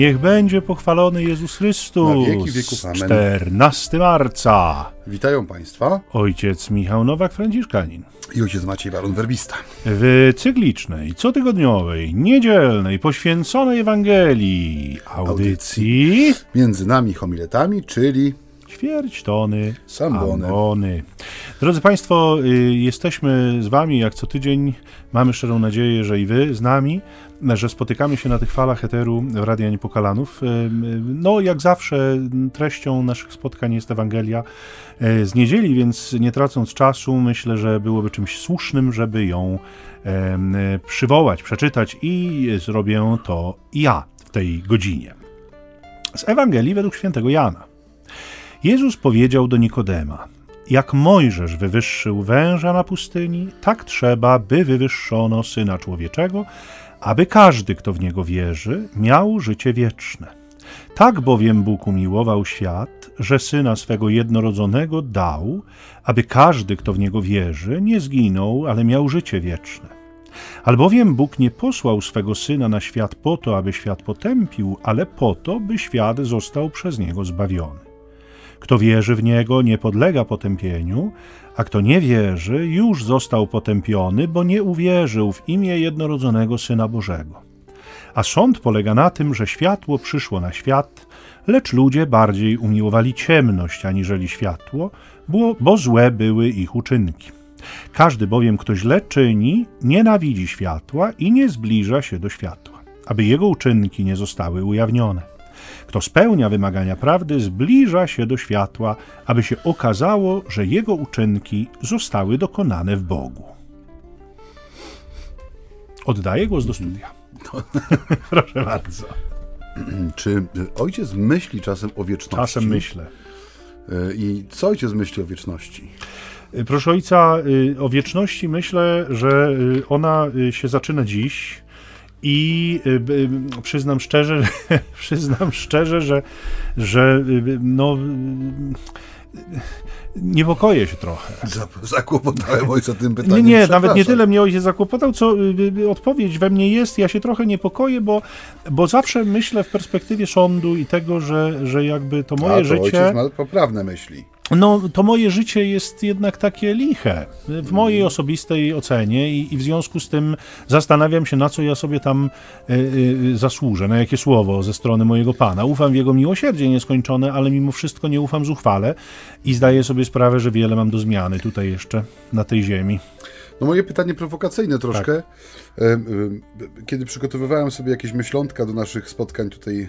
Niech będzie pochwalony Jezus Chrystus. Na wieki wieków. Amen. 14 marca. Witają Państwa Ojciec Michał Nowak-Franciszkanin. i ojciec Maciej Baron Werbista. W cyklicznej, cotygodniowej, niedzielnej, poświęconej Ewangelii audycji Między nami homiletami, czyli ćwierć tony Sambony. ambony. Drodzy Państwo, y, jesteśmy z Wami jak co tydzień. Mamy szczerą nadzieję, że i Wy z nami, że spotykamy się na tych falach eteru Radia Niepokalanów. Y, No, jak zawsze, treścią naszych spotkań jest Ewangelia y, z niedzieli, więc nie tracąc czasu, myślę, że byłoby czymś słusznym, żeby ją y, przywołać, przeczytać i zrobię to ja w tej godzinie. Z Ewangelii według świętego Jana. Jezus powiedział do Nikodema: Jak Mojżesz wywyższył węża na pustyni, tak trzeba, by wywyższono syna człowieczego, aby każdy, kto w niego wierzy, miał życie wieczne. Tak bowiem Bóg umiłował świat, że syna swego jednorodzonego dał, aby każdy, kto w niego wierzy, nie zginął, ale miał życie wieczne. Albowiem Bóg nie posłał swego syna na świat po to, aby świat potępił, ale po to, by świat został przez niego zbawiony. Kto wierzy w niego, nie podlega potępieniu, a kto nie wierzy, już został potępiony, bo nie uwierzył w imię jednorodzonego syna Bożego. A sąd polega na tym, że światło przyszło na świat, lecz ludzie bardziej umiłowali ciemność aniżeli światło, bo, bo złe były ich uczynki. Każdy bowiem, kto źle czyni, nienawidzi światła i nie zbliża się do światła, aby jego uczynki nie zostały ujawnione. Kto spełnia wymagania prawdy, zbliża się do światła, aby się okazało, że jego uczynki zostały dokonane w Bogu. Oddaję głos do studia. Proszę bardzo. czy ojciec myśli czasem o wieczności? Czasem myślę. Y, I co ojciec myśli o wieczności? Proszę ojca, y, o wieczności myślę, że y, ona y, się zaczyna dziś i y, y, przyznam szczerze, przyznam szczerze, że, że y, no, niepokoję się trochę. Za- Zakłopotałem ojca tym pytaniem. Nie, nie, nawet nie tyle mnie ojciec zakłopotał, co odpowiedź we mnie jest. Ja się trochę niepokoję, bo, bo zawsze myślę w perspektywie sądu i tego, że, że jakby to moje A, to życie. ojciec ma poprawne myśli. No, to moje życie jest jednak takie liche w mojej osobistej ocenie i, i w związku z tym zastanawiam się, na co ja sobie tam y, y, zasłużę, na jakie słowo ze strony mojego Pana. Ufam w Jego miłosierdzie nieskończone, ale mimo wszystko nie ufam zuchwale i zdaję sobie sprawę, że wiele mam do zmiany tutaj jeszcze na tej ziemi. No moje pytanie prowokacyjne troszkę. Tak. E, Kiedy przygotowywałem sobie jakieś myślątka do naszych spotkań tutaj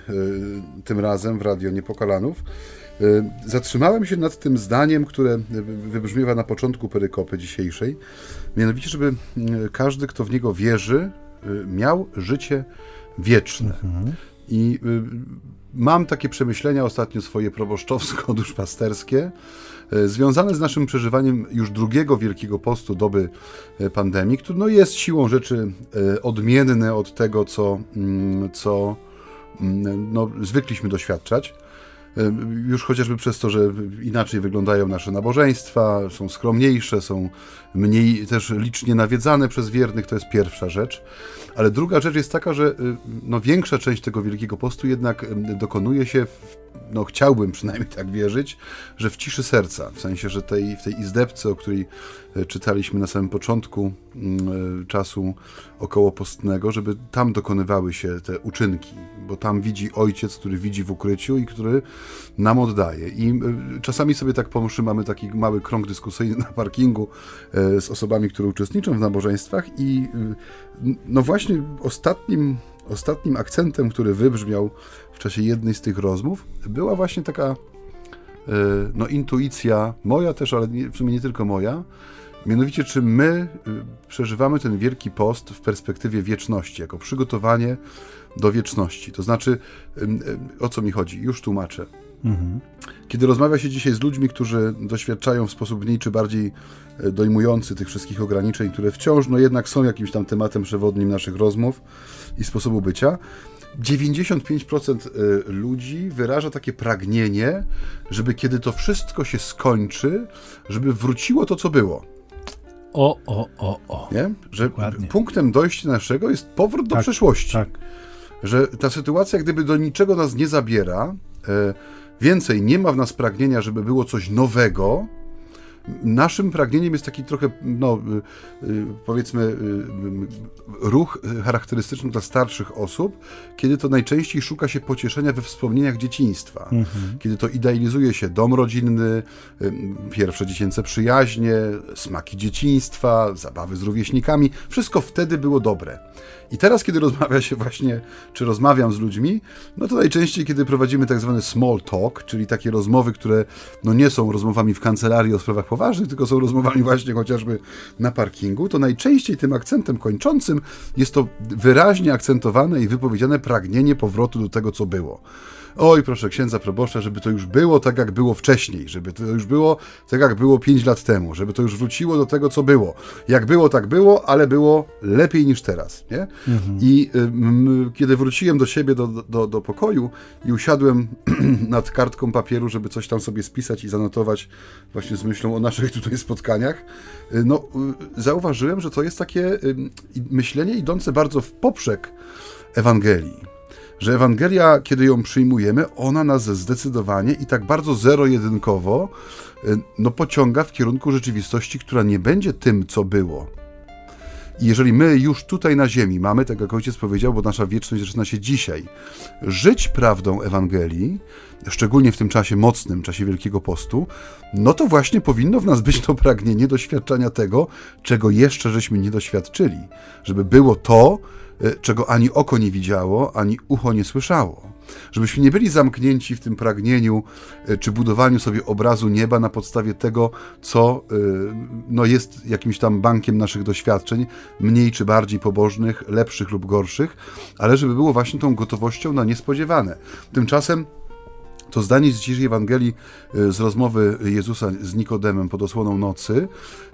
tym razem w Radio Niepokalanów, zatrzymałem się nad tym zdaniem, które wybrzmiewa na początku perykopy dzisiejszej. Mianowicie, żeby każdy, kto w niego wierzy, e, miał życie wieczne. I y, mam takie przemyślenia ostatnio swoje proboszczowsko-duszpasterskie, związane z naszym przeżywaniem już drugiego Wielkiego Postu doby pandemii, który no, jest siłą rzeczy odmienny od tego, co, co no, zwykliśmy doświadczać. Y, Już chociażby przez to, że inaczej wyglądają nasze nabożeństwa, są skromniejsze, są mniej też licznie nawiedzane przez wiernych, to jest pierwsza rzecz. Ale druga rzecz jest taka, że y, no, większa część tego Wielkiego Postu jednak y, dokonuje się, w, no chciałbym przynajmniej tak wierzyć, że w ciszy serca, w sensie, że tej, w tej izdebce, o której y, czytaliśmy na samym początku y, czasu okołopostnego, żeby tam dokonywały się te uczynki, bo tam widzi ojciec, który widzi w ukryciu i który nam oddaje. I y, czasami sobie tak pomyślmy, mamy taki mały krąg dyskusyjny na parkingu y, z osobami, które uczestniczą w nabożeństwach i y, no właśnie ostatnim, ostatnim akcentem, który wybrzmiał w czasie jednej z tych rozmów, była właśnie taka e, no, intuicja moja też, ale w sumie nie tylko moja. Mianowicie, czy my y, przeżywamy ten wielki post w perspektywie wieczności, jako przygotowanie do wieczności. To znaczy, ym, ym, o co mi chodzi? Już tłumaczę. Kiedy rozmawia się dzisiaj z ludźmi, którzy doświadczają w sposób mniej czy bardziej dojmujący tych wszystkich ograniczeń, które wciąż no jednak są jakimś tam tematem przewodnim naszych rozmów i sposobu bycia, 95% e, ludzi wyraża takie pragnienie, żeby kiedy to wszystko się skończy, żeby wróciło to, co było. O, o, o, o. Nie? Że Dokładnie. punktem dojścia naszego jest powrót do Tak, przeszłości. Tak. że ta sytuacja gdyby do niczego nas nie zabiera, e, więcej nie ma w nas pragnienia, żeby było coś nowego, Naszym pragnieniem jest taki trochę, no, y, y, powiedzmy, y, ruch charakterystyczny dla starszych osób, kiedy to najczęściej szuka się pocieszenia we wspomnieniach dzieciństwa. Mhm. Kiedy to idealizuje się dom rodzinny, pierwsze dziecięce przyjaźnie, smaki dzieciństwa, zabawy z rówieśnikami. Wszystko wtedy było dobre. I teraz, kiedy rozmawia się właśnie, czy rozmawiam z ludźmi, no to najczęściej, kiedy prowadzimy tak zwany small talk, czyli takie rozmowy, które no nie są rozmowami w kancelarii o sprawach poważnych, tylko są rozmowami właśnie chociażby na parkingu, to najczęściej tym akcentem kończącym jest to wyraźnie akcentowane i wypowiedziane pragnienie powrotu do tego, co było. Oj, proszę księdza proboszcza, żeby to już było tak, jak było wcześniej, żeby to już było tak, jak było 5 lat temu, żeby to już wróciło do tego, co było. Jak było, tak było, ale było lepiej niż teraz, nie? Mhm. I y, kiedy wróciłem do siebie, do, do, do pokoju i usiadłem nad kartką papieru, żeby coś tam sobie spisać i zanotować właśnie z myślą o naszych tutaj spotkaniach, y, no, y, zauważyłem, że to jest takie myślenie idące bardzo w poprzek Ewangelii że Ewangelia, kiedy ją przyjmujemy, ona nas zdecydowanie i tak bardzo zero-jedynkowo y, no, pociąga w kierunku rzeczywistości, która nie będzie tym, co było. I jeżeli my już tutaj na ziemi mamy, tak jak ojciec powiedział, bo nasza wieczność zaczyna się dzisiaj, żyć prawdą Ewangelii, szczególnie w tym czasie mocnym, czasie Wielkiego Postu, no to właśnie powinno w nas być to pragnienie doświadczania tego, czego jeszcze żeśmy nie doświadczyli. Żeby było to, czego ani oko nie widziało, ani ucho nie słyszało. Żebyśmy nie byli zamknięci w tym pragnieniu e, czy budowaniu sobie obrazu nieba na podstawie tego, co e, no, jest jakimś tam bankiem naszych doświadczeń, mniej czy bardziej pobożnych, lepszych lub gorszych, ale żeby było właśnie tą gotowością na niespodziewane. Tymczasem to zdanie z dzisiejszej Ewangelii e, z rozmowy Jezusa z Nikodemem pod osłoną nocy,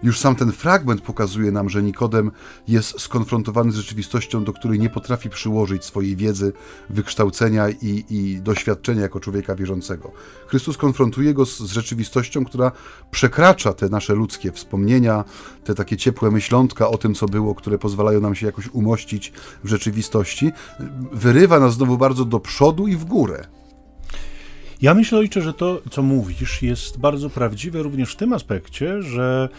już sam ten fragment pokazuje nam, że Nikodem jest skonfrontowany z rzeczywistością, do której nie potrafi przyłożyć swojej wiedzy, wykształcenia i, i doświadczenia jako człowieka wierzącego. Chrystus konfrontuje go z, z rzeczywistością, która przekracza te nasze ludzkie wspomnienia, te takie ciepłe myślątka o tym, co było, które pozwalają nam się jakoś umościć w rzeczywistości. Wyrywa nas znowu bardzo do przodu i w górę. Ja myślę, ojcze, że to, co mówisz, jest bardzo prawdziwe również w tym aspekcie, że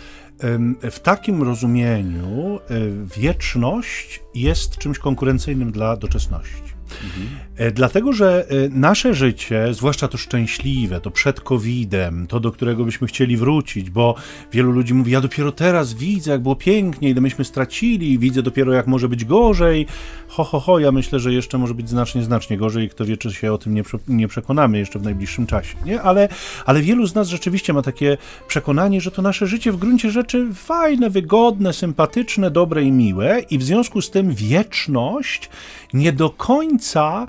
w takim rozumieniu e, wieczność jest czymś konkurencyjnym dla doczesności. Mhm. Dlatego, że e, nasze życie, zwłaszcza to szczęśliwe, to przed COVID-em, to do którego byśmy chcieli wrócić, bo wielu ludzi mówi: Ja dopiero teraz widzę, jak było pięknie, ile myśmy stracili, widzę dopiero, jak może być gorzej. Ho, ho, ho, ja myślę, że jeszcze może być znacznie, znacznie gorzej i kto wie, czy się o tym nie, nie przekonamy jeszcze w najbliższym czasie. Nie? Ale, ale wielu z nas rzeczywiście ma takie przekonanie, że to nasze życie w gruncie rzeczy fajne, wygodne, sympatyczne, dobre i miłe, i w związku z tym wieczność nie do końca e,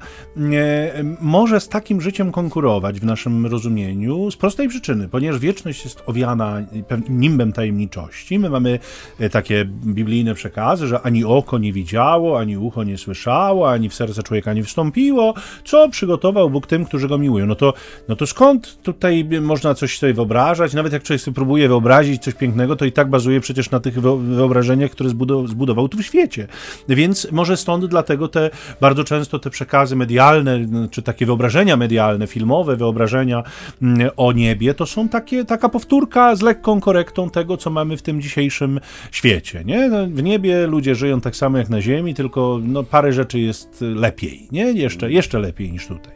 może z takim życiem konkurować w naszym rozumieniu z prostej przyczyny, ponieważ wieczność jest owiana nimbem tajemniczości. My mamy e, takie biblijne przekazy, że ani oko nie widziało, ani ucho nie słyszało, ani w serce człowieka nie wstąpiło, co przygotował Bóg tym, którzy go miłują. No to, no to skąd tutaj można coś sobie wyobrażać? Nawet jak człowiek sobie próbuje wyobrazić coś pięknego, to i tak bazuje przecież na tych wyobrażeniach, które zbudował tu w świecie. Więc może stąd dlatego te bardzo często te przekazy medialne, czy takie wyobrażenia medialne, filmowe wyobrażenia mm, o niebie, to są takie, taka powtórka z lekką korektą tego, co mamy w tym dzisiejszym świecie. Nie? No, w niebie ludzie żyją tak samo jak na ziemi, tylko no, parę rzeczy jest lepiej, nie? Jeszcze, jeszcze lepiej niż tutaj.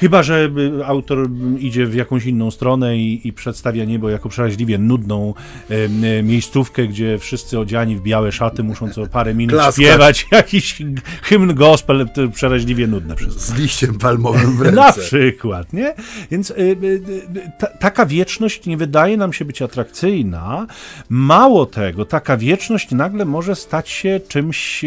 Chyba, że y, autor idzie w jakąś inną stronę i, i przedstawia niebo jako przeraźliwie nudną e, miejscówkę, gdzie wszyscy odziani w białe szaty muszą co parę minut Klaskać. śpiewać jakiś hymn gospel, przeraźliwie nudne wszystko. Z liściem palmowym w ręce. Na przykład, nie? Więc y, y, ta, taka wieczność nie wydaje nam się być atrakcyjna. Mało tego, taka wieczność nagle może stać się czymś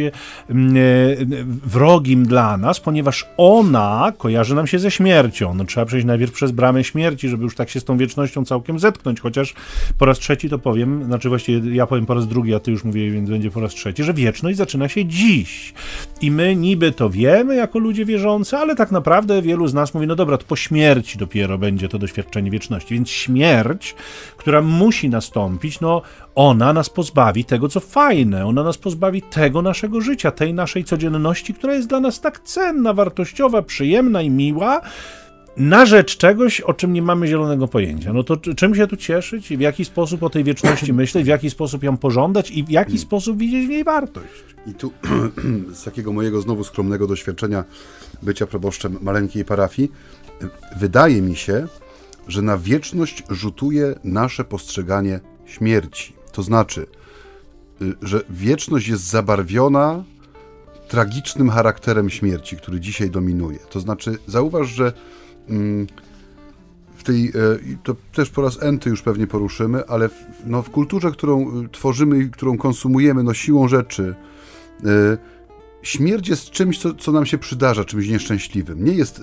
wrogim dla nas, ponieważ ona kojarzy nam się ze śmiercią śmiercią. No, trzeba przejść najpierw przez bramę śmierci, żeby już tak się z tą wiecznością całkiem zetknąć, chociaż po raz trzeci to powiem, znaczy właściwie ja powiem po raz drugi, a ty już mówię, więc będzie po raz trzeci, że wieczność zaczyna się dziś. I my niby to wiemy jako ludzie wierzący, ale tak naprawdę wielu z nas mówi, no dobra, to po śmierci dopiero będzie to doświadczenie wieczności. Więc śmierć, która musi nastąpić, no ona nas pozbawi tego, co fajne, ona nas pozbawi tego naszego życia, tej naszej codzienności, która jest dla nas tak cenna, wartościowa, przyjemna i miła, na rzecz czegoś, o czym nie mamy zielonego pojęcia. No to czym się tu cieszyć? W jaki sposób o tej wieczności myśleć? W jaki sposób ją pożądać? I w jaki sposób widzieć w niej wartość? I tu z takiego mojego znowu skromnego doświadczenia bycia proboszczem maleńkiej parafii, wydaje mi się, że na wieczność rzutuje nasze postrzeganie śmierci. To znaczy, y, że wieczność jest zabarwiona tragicznym charakterem śmierci, który dzisiaj dominuje. To znaczy, zauważ, że mm, w tej, e, to też po raz enty już pewnie poruszymy, ale w, no, w kulturze, którą y, tworzymy i którą konsumujemy, no siłą rzeczy, e, śmierć jest czymś, co, co nam się przydarza, czymś nieszczęśliwym. Nie jest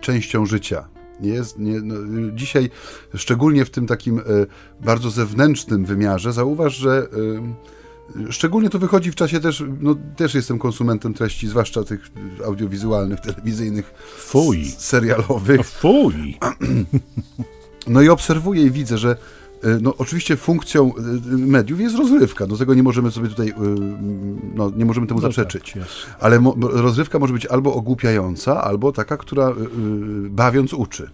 częścią życia. Nie jest, nie, no, dzisiaj, szczególnie w tym takim bardzo zewnętrznym wymiarze, zauważ, że Szczególnie to wychodzi w czasie też, no też jestem konsumentem treści, zwłaszcza tych audiowizualnych, telewizyjnych, Fuj. serialowych. No fuj! No i obserwuję i widzę, że e, no, oczywiście funkcją e, mediów jest rozrywka. Do tego nie możemy sobie tutaj, e, no, nie możemy temu no zaprzeczyć. Tak, Ale mo rozrywka może być albo ogłupiająca, albo taka, która bawiąc uczy.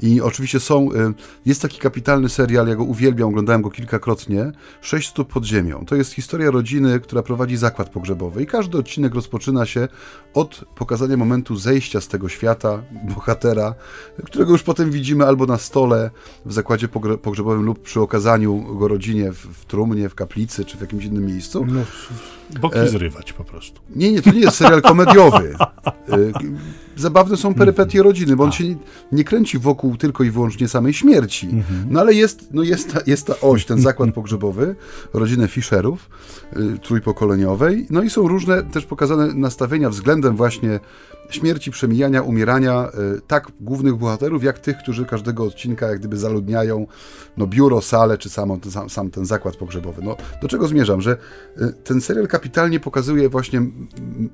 I oczywiście są, y, jest taki kapitalny serial, ja go uwielbiam, oglądałem go kilkakrotnie, Sześć stóp pod ziemią. To jest historia rodziny, która prowadzi zakład pogrzebowy i każdy odcinek rozpoczyna się od pokazania momentu zejścia z tego świata bohatera, którego już potem widzimy albo na stole w zakładzie pogrzebowym lub przy okazaniu go rodzinie w, w trumnie, w kaplicy czy w jakimś innym miejscu. No, boki e... zrywać po prostu. Nie, nie, to nie jest serial komediowy. Zabawne są perypetie rodziny, bo on się nie, nie kręci wokół tylko i wyłącznie samej śmierci. Mhm. No ale jest, no jest, ta, jest ta oś, ten zakład pogrzebowy, rodzinę Fischerów, y, trójpokoleniowej, no i są różne też pokazane nastawienia względem właśnie śmierci, przemijania, umierania y, tak głównych bohaterów, jak tych, którzy każdego odcinka jak gdyby zaludniają no, biuro, salę, czy sam, sam, ten zakład pogrzebowy. No, do czego zmierzam? Że y, ten serial kapitalnie pokazuje właśnie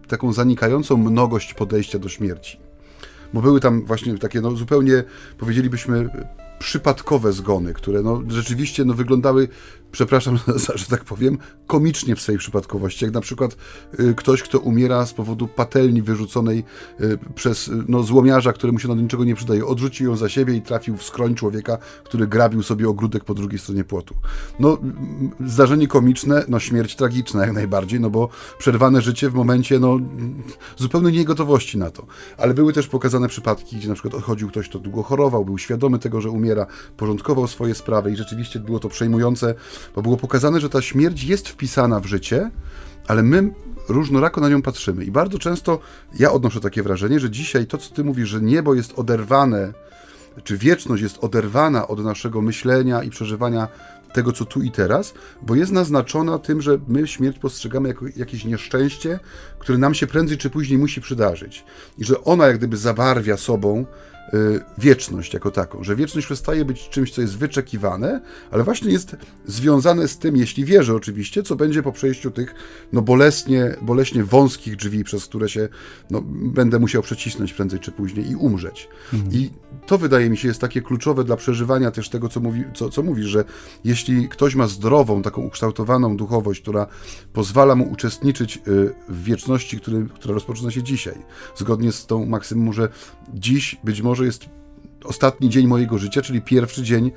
taką zanikającą mnogość podejścia do śmierci. Bo były tam właśnie takie no, zupełnie, powiedzielibyśmy, przypadkowe zgony, które no, rzeczywiście no, wyglądały przepraszam, że tak powiem, komicznie w swojej przypadkowości. Jak na przykład y, ktoś, kto umiera z powodu patelni wyrzuconej y, przez y, no, złomiarza, któremu się do niczego nie przydaje. Odrzucił ją za siebie i trafił w skroń człowieka, który grabił sobie ogródek po drugiej stronie płotu. No, zdarzenie komiczne, no śmierć tragiczna jak najbardziej, no bo przerwane życie w momencie, no, zupełnie niegotowości na to. Ale były też pokazane przypadki, gdzie na przykład odchodził ktoś, kto długo chorował, był świadomy tego, że umiera, porządkował swoje sprawy i rzeczywiście było to przejmujące bo było pokazane, że ta śmierć jest wpisana w życie, ale my różnorako na nią patrzymy. I bardzo często ja odnoszę takie wrażenie, że dzisiaj to, co ty mówisz, że niebo jest oderwane, czy wieczność jest oderwana od naszego myślenia i przeżywania tego, co tu i teraz, bo jest naznaczona tym, że my śmierć postrzegamy jako jakieś nieszczęście, które nam się prędzej czy później musi przydarzyć. I że ona jak gdyby zabarwia sobą wieczność jako taką, że wieczność przestaje być czymś, co jest wyczekiwane, ale właśnie jest związane z tym, jeśli wierzę oczywiście, co będzie po przejściu tych no boleśnie, boleśnie wąskich drzwi, przez które się no, będę musiał przecisnąć prędzej czy później i umrzeć. Mhm. I to wydaje mi się jest takie kluczowe dla przeżywania też tego, co, mówi, co, co mówisz, że jeśli ktoś ma zdrową, taką ukształtowaną duchowość, która pozwala mu uczestniczyć y, w wieczności, który, która rozpoczyna się dzisiaj, zgodnie z tą maksymum, że dziś być może może jest ostatni dzień mojego życia, czyli pierwszy dzień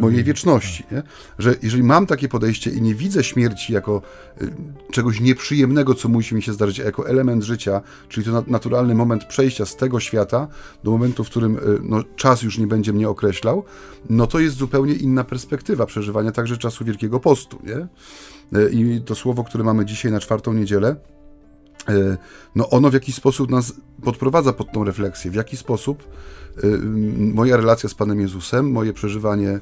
mojej wieczności. Nie? Że jeżeli mam takie podejście i nie widzę śmierci jako y, czegoś nieprzyjemnego, co musi mi się zdarzyć, a jako element życia, czyli to naturalny moment przejścia z tego świata do momentu, w którym y, no, czas już nie będzie mnie określał, no to jest zupełnie inna perspektywa przeżywania także czasu Wielkiego Postu. Nie? Y, I to słowo, które mamy dzisiaj na czwartą niedzielę, no ono w jakiś sposób nas podprowadza pod tą refleksję, w jaki sposób moja relacja z Panem Jezusem, moje przeżywanie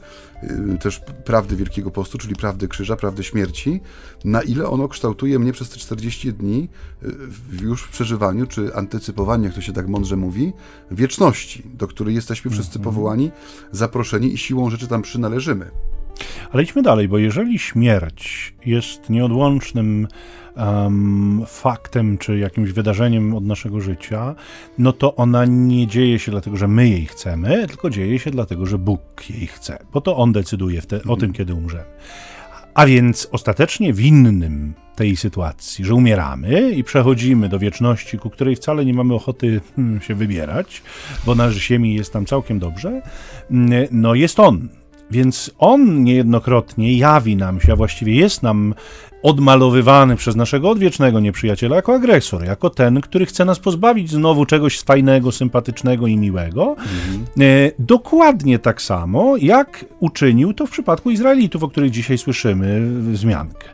też prawdy Wielkiego Postu, czyli prawdy krzyża, prawdy śmierci, na ile ono kształtuje mnie przez te 40 dni już w przeżywaniu, czy antycypowaniu, jak to się tak mądrze mówi, wieczności, do której jesteśmy wszyscy mhm. powołani, zaproszeni i siłą rzeczy tam przynależymy. Ale idźmy dalej, bo jeżeli śmierć jest nieodłącznym um, faktem czy jakimś wydarzeniem od naszego życia, no to ona nie dzieje się dlatego, że my jej chcemy, tylko dzieje się dlatego, że Bóg jej chce, bo to On decyduje te, o tym, mhm. kiedy umrzemy. A więc ostatecznie winnym tej sytuacji, że umieramy i przechodzimy do wieczności, ku której wcale nie mamy ochoty hmm, się wybierać, bo na ziemi jest tam całkiem dobrze, mm, no jest On. Więc on niejednokrotnie jawi nam się, a właściwie jest nam odmalowywany przez naszego odwiecznego nieprzyjaciela jako agresor, jako ten, który chce nas pozbawić znowu czegoś fajnego, sympatycznego i miłego. Mhm. E, dokładnie tak samo, jak uczynił to w przypadku Izraelitów, o których dzisiaj słyszymy wzmiankę.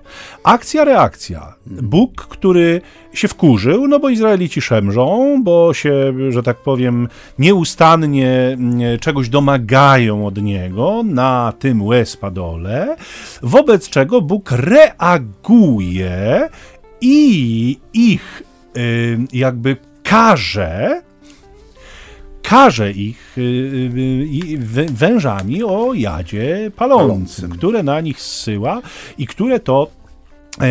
Akcja, reakcja. Mhm. Bóg, który się wkurzył, no bo Izraelici szemrzą, bo się, że tak powiem, nieustannie mm, czegoś domagają od niego na tym łespadole, wobec czego Bóg reaguje i ich y, jakby karze, karze ich y, y, wężami o jadzie palącym, które na nich zsyła i które to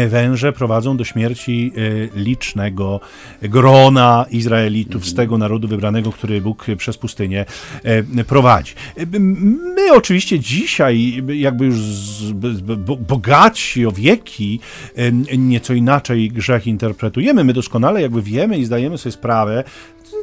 węże prowadzą do śmierci e, licznego grona Izraelitów z tego narodu wybranego, który Bóg przez pustynię e, prowadzi. My oczywiście dzisiaj, jakby już bogaci o wieki, nieco inaczej grzech interpretujemy. My doskonale jakby wiemy i zdajemy sobie sprawę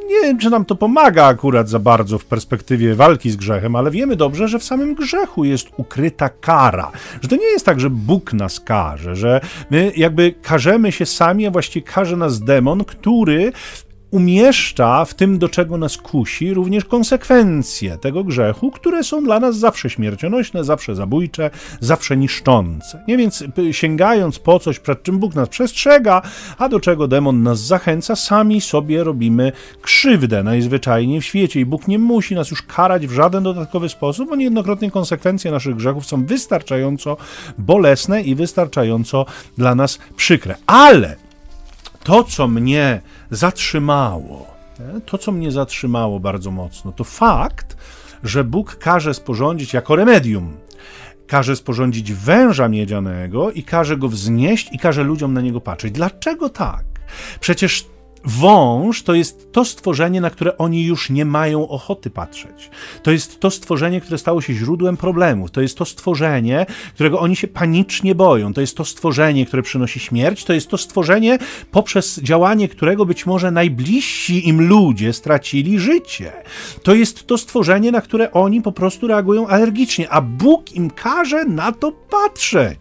nie wiem, czy nam to pomaga akurat za bardzo w perspektywie walki z grzechem, ale wiemy dobrze, że w samym grzechu jest ukryta kara. Że to nie jest tak, że Bóg nas karze, że my jakby karzemy się sami, a właściwie karze nas demon, który umieszcza w tym, do czego nas kusi, również konsekwencje tego grzechu, które są dla nas zawsze śmiercionośne, zawsze zabójcze, zawsze niszczące. Nie więc sięgając po coś, przed czym Bóg nas przestrzega, a do czego demon nas zachęca, sami sobie robimy krzywdę najzwyczajniej w świecie i Bóg nie musi nas już karać w żaden dodatkowy sposób, bo niejednokrotnie konsekwencje naszych grzechów są wystarczająco bolesne i wystarczająco dla nas przykre. Ale to, co mnie zatrzymało, to, co mnie zatrzymało bardzo mocno, to fakt, że Bóg każe sporządzić jako remedium. Każe sporządzić węża miedzianego i każe go wznieść i każe ludziom na niego patrzeć. Dlaczego tak? Przecież Wąż to jest to stworzenie, na które oni już nie mają ochoty patrzeć. To jest to stworzenie, które stało się źródłem problemów. To jest to stworzenie, którego oni się panicznie boją. To jest to stworzenie, które przynosi śmierć. To jest to stworzenie, poprzez działanie którego być może najbliżsi im ludzie stracili życie. To jest to stworzenie, na które oni po prostu reagują alergicznie, a Bóg im każe na to patrzeć.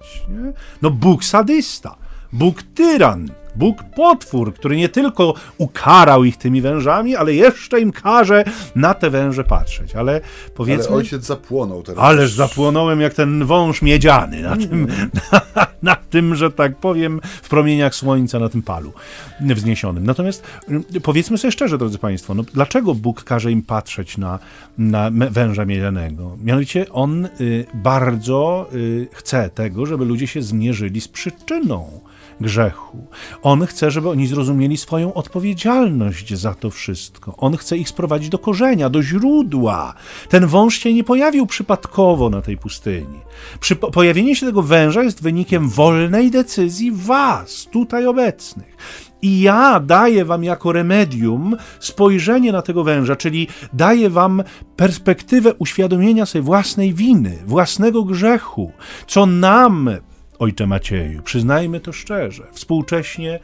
No, Bóg sadysta, Bóg tyran. Bóg potwór, który nie tylko ukarał ich tymi wężami, ale jeszcze im każe na te węże patrzeć. Ale powiedzmy. Ale ojciec zapłonął teraz. Ależ zapłonąłem jak ten wąż miedziany na mm. tym, na, na, tym, że tak powiem, w promieniach słońca na tym palu wzniesionym. Natomiast mm, powiedzmy sobie szczerze, drodzy Państwo, no, dlaczego Bóg każe im patrzeć na, na węża miedzianego? Mianowicie on y, bardzo y, chce tego, żeby ludzie się zmierzyli z przyczyną grzechu. On chce, żeby oni zrozumieli swoją odpowiedzialność za to wszystko. On chce ich sprowadzić do korzenia, do źródła. Ten wąż się nie pojawił przypadkowo na tej pustyni. Przy pojawienie się tego węża jest wynikiem wolnej decyzji was, tutaj obecnych. I ja daję wam jako remedium spojrzenie na tego węża, czyli daję wam perspektywę uświadomienia sobie własnej winy, własnego grzechu, co nam Ojcze Macieju, przyznajmy to szczerze, współcześnie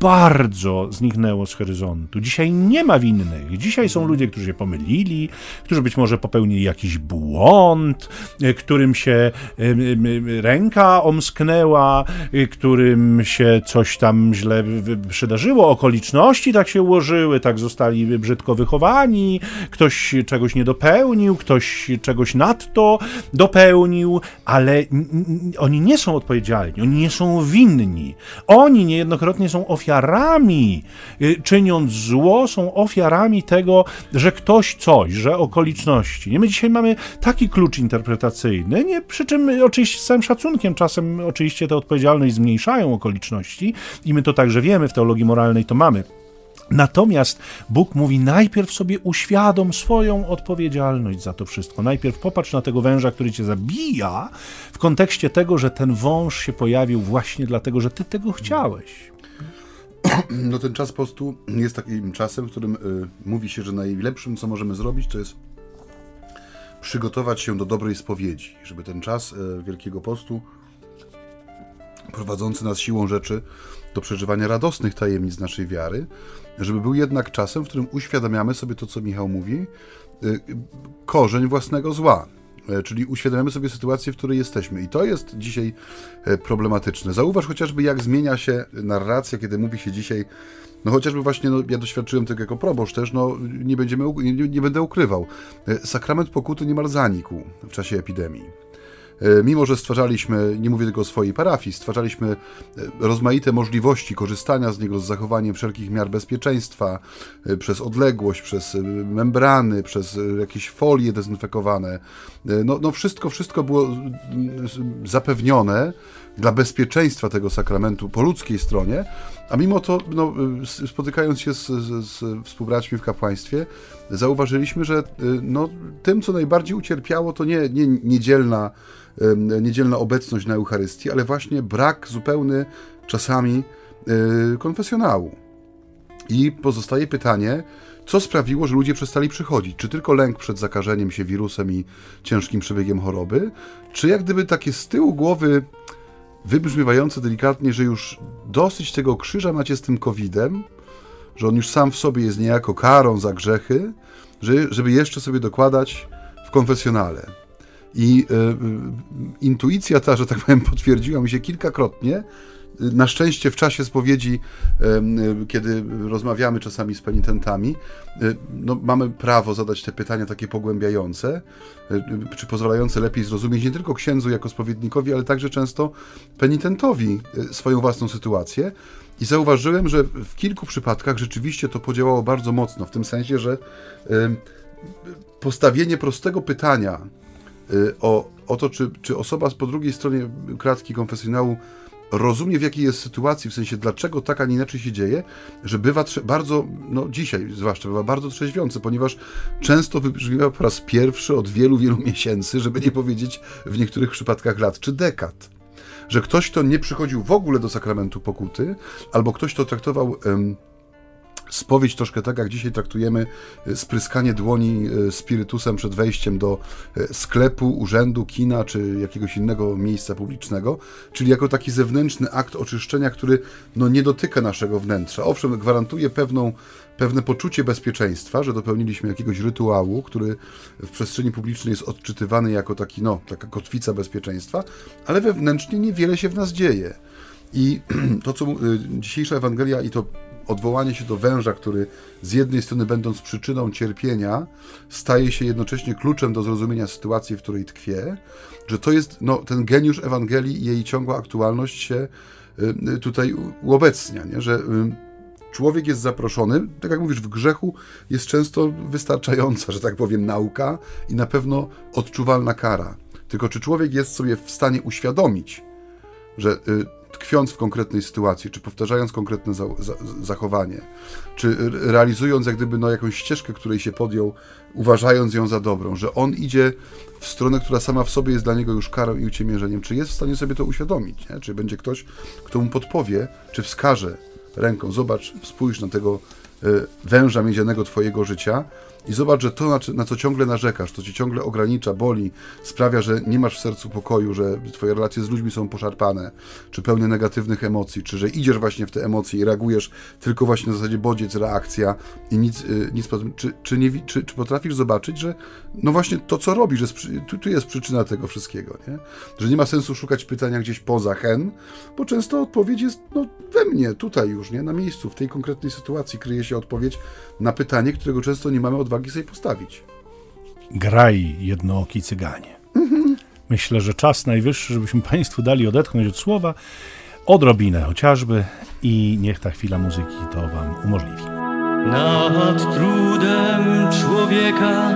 bardzo zniknęło z horyzontu. Dzisiaj nie ma winnych. Dzisiaj są ludzie, którzy się pomylili, którzy być może popełnili jakiś błąd, e, którym się e, ręka omsknęła, e, którym się coś tam źle przydarzyło, okoliczności tak się ułożyły, tak zostali brzydko wychowani, ktoś czegoś nie dopełnił, ktoś czegoś nadto dopełnił, ale oni nie są odpowiedzialni, oni nie są winni. Oni niejednokrotnie są ofiarami, y, czyniąc zło, są ofiarami tego, że ktoś coś, że okoliczności. Nie? My dzisiaj mamy taki klucz interpretacyjny, nie, przy czym oczywiście z całym szacunkiem czasem oczywiście tę odpowiedzialność zmniejszają okoliczności i my to także wiemy, w teologii moralnej to mamy. Natomiast Bóg mówi: najpierw sobie uświadom swoją odpowiedzialność za to wszystko. Najpierw popatrz na tego węża, który cię zabija, w kontekście tego, że ten wąż się pojawił właśnie dlatego, że ty tego chciałeś. No ten czas postu jest takim czasem, w którym y, mówi się, że najlepszym, co możemy zrobić, to jest przygotować się do dobrej spowiedzi, żeby ten czas y, Wielkiego Postu prowadzący nas siłą rzeczy do przeżywania radosnych tajemnic naszej wiary, żeby był jednak czasem, w którym uświadamiamy sobie to, co Michał mówi, y, korzeń własnego zła. E, czyli uświadamiamy sobie sytuację, w której jesteśmy. I to jest dzisiaj e, problematyczne. Zauważ chociażby, jak zmienia się narracja, kiedy mówi się dzisiaj, no chociażby właśnie, no, ja doświadczyłem tego jako proboszcz też, no nie, będziemy, nie, nie będę ukrywał. E, sakrament pokuty niemal zanikł w czasie epidemii. E, mimo że stwarzaliśmy, nie mówię tylko o swojej parafii, stwarzaliśmy e, rozmaite możliwości korzystania z niego z zachowaniem wszelkich miar bezpieczeństwa, e, przez odległość, przez membrany, przez jakieś folie dezynfekowane. No, no wszystko, wszystko było zapewnione dla bezpieczeństwa tego sakramentu po ludzkiej stronie, a mimo to, no, spotykając się z, z, z współbraćmi w kapłaństwie, zauważyliśmy, że no, tym, co najbardziej ucierpiało, to nie, nie niedzielna niedzielna obecność na Eucharystii, ale właśnie brak zupełny czasami e, konfesjonału. I pozostaje pytanie, co sprawiło, że ludzie przestali przychodzić? Czy tylko lęk przed zakażeniem się wirusem i ciężkim przebiegiem choroby? Czy jak gdyby takie z tyłu głowy wybrzmiewające delikatnie, że już dosyć tego krzyża macie z tym COVID-em, że on już sam w sobie jest niejako karą za grzechy, żeby jeszcze sobie dokładać w konfesjonale. I y, intuicja ta, że tak powiem, potwierdziła mi się kilkakrotnie. Na szczęście w czasie spowiedzi, y, kiedy rozmawiamy czasami z penitentami, y, no, mamy prawo zadać te pytania takie pogłębiające, czy pozwalające lepiej zrozumieć nie tylko księdzu jako spowiednikowi, ale także często penitentowi swoją własną sytuację. I zauważyłem, że w kilku przypadkach rzeczywiście to podziałało bardzo mocno, w tym sensie, że postawienie prostego pytania, o, o to, czy, czy osoba po drugiej stronie kratki konfesjonału rozumie, w jakiej jest sytuacji, w sensie dlaczego tak, a nie inaczej się dzieje, że bywa bardzo, no dzisiaj zwłaszcza, bywa bardzo trzeźwiące, ponieważ często wybrzmiewa po raz pierwszy od wielu, wielu miesięcy, żeby nie powiedzieć w niektórych przypadkach lat czy dekad. Że ktoś, kto nie przychodził w ogóle do sakramentu pokuty, albo ktoś, kto traktował spowiedź troszkę tak, jak dzisiaj traktujemy e, spryskanie dłoni e, spirytusem przed wejściem do e, sklepu, urzędu, kina czy jakiegoś innego miejsca publicznego, czyli jako taki zewnętrzny akt oczyszczenia, który no, nie dotyka naszego wnętrza. Owszem, gwarantuje pewną, pewne poczucie bezpieczeństwa, że dopełniliśmy jakiegoś rytuału, który w przestrzeni publicznej jest odczytywany jako taki, no, taka kotwica bezpieczeństwa, ale wewnętrznie niewiele się w nas dzieje. I to, co dzisiejsza Ewangelia i to odwołanie się do węża, który z jednej strony będąc przyczyną cierpienia, staje się jednocześnie kluczem do zrozumienia sytuacji, w której tkwie, że to jest no, ten geniusz Ewangelii i jej ciągła aktualność się y, tutaj uobecnia, nie? że y, człowiek jest zaproszony, tak jak mówisz, w grzechu jest często wystarczająca, że tak powiem, nauka i na pewno odczuwalna kara. Tylko czy człowiek jest sobie w stanie uświadomić, że y, tkwiąc w konkretnej sytuacji, czy powtarzając konkretne za, za, zachowanie, czy realizując jak gdyby no, jakąś ścieżkę, której się podjął, uważając ją za dobrą, że on idzie w stronę, która sama w sobie jest dla niego już karą i uciemiężeniem, czy jest w stanie sobie to uświadomić, nie? czy będzie ktoś, kto mu podpowie, czy wskaże ręką, zobacz, spójrz na tego y, węża miedzianego twojego życia, i zobacz, że to, na, co ciągle narzekasz, to cię ciągle ogranicza, boli, sprawia, że nie masz w sercu pokoju, że twoje relacje z ludźmi są poszarpane, czy pełne negatywnych emocji, czy że idziesz właśnie w te emocje i reagujesz tylko właśnie na zasadzie bodziec, reakcja i nic, y, nic czy, czy, nie, czy, czy potrafisz zobaczyć, że no właśnie to, co robisz, jest, tu, tu jest przyczyna tego wszystkiego, nie? Że nie ma sensu szukać pytania gdzieś poza hen, bo często odpowiedź jest no, we mnie, tutaj już, nie? Na miejscu, w tej konkretnej sytuacji kryje się odpowiedź na pytanie, którego często nie mamy odwagi odwagi sobie postawić. Graj, jednooki cyganie. Mhm. Myślę, że czas najwyższy, żebyśmy Państwu dali odetchnąć od słowa. odrobinę chociażby i niech ta chwila muzyki to Wam umożliwi. Nad trudem człowieka,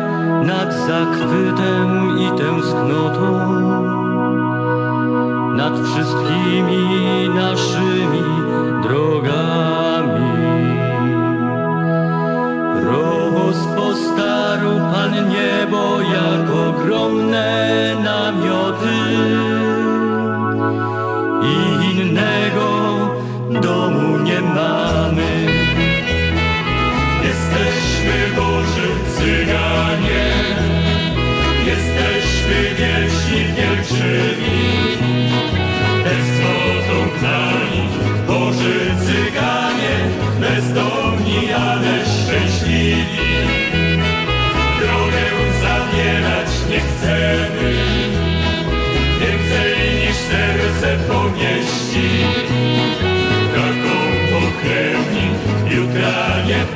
nad zachwytem i tęsknotą, nad wszystkimi naszymi drogami. Rozpostarł Pan niebo jak ogromne namioty i innego domu nie mamy. Jesteśmy Boży Cyganie, jesteśmy wieczni wielczymi, tęsknotą gnani, Boży Cyganie, bezdomni, ale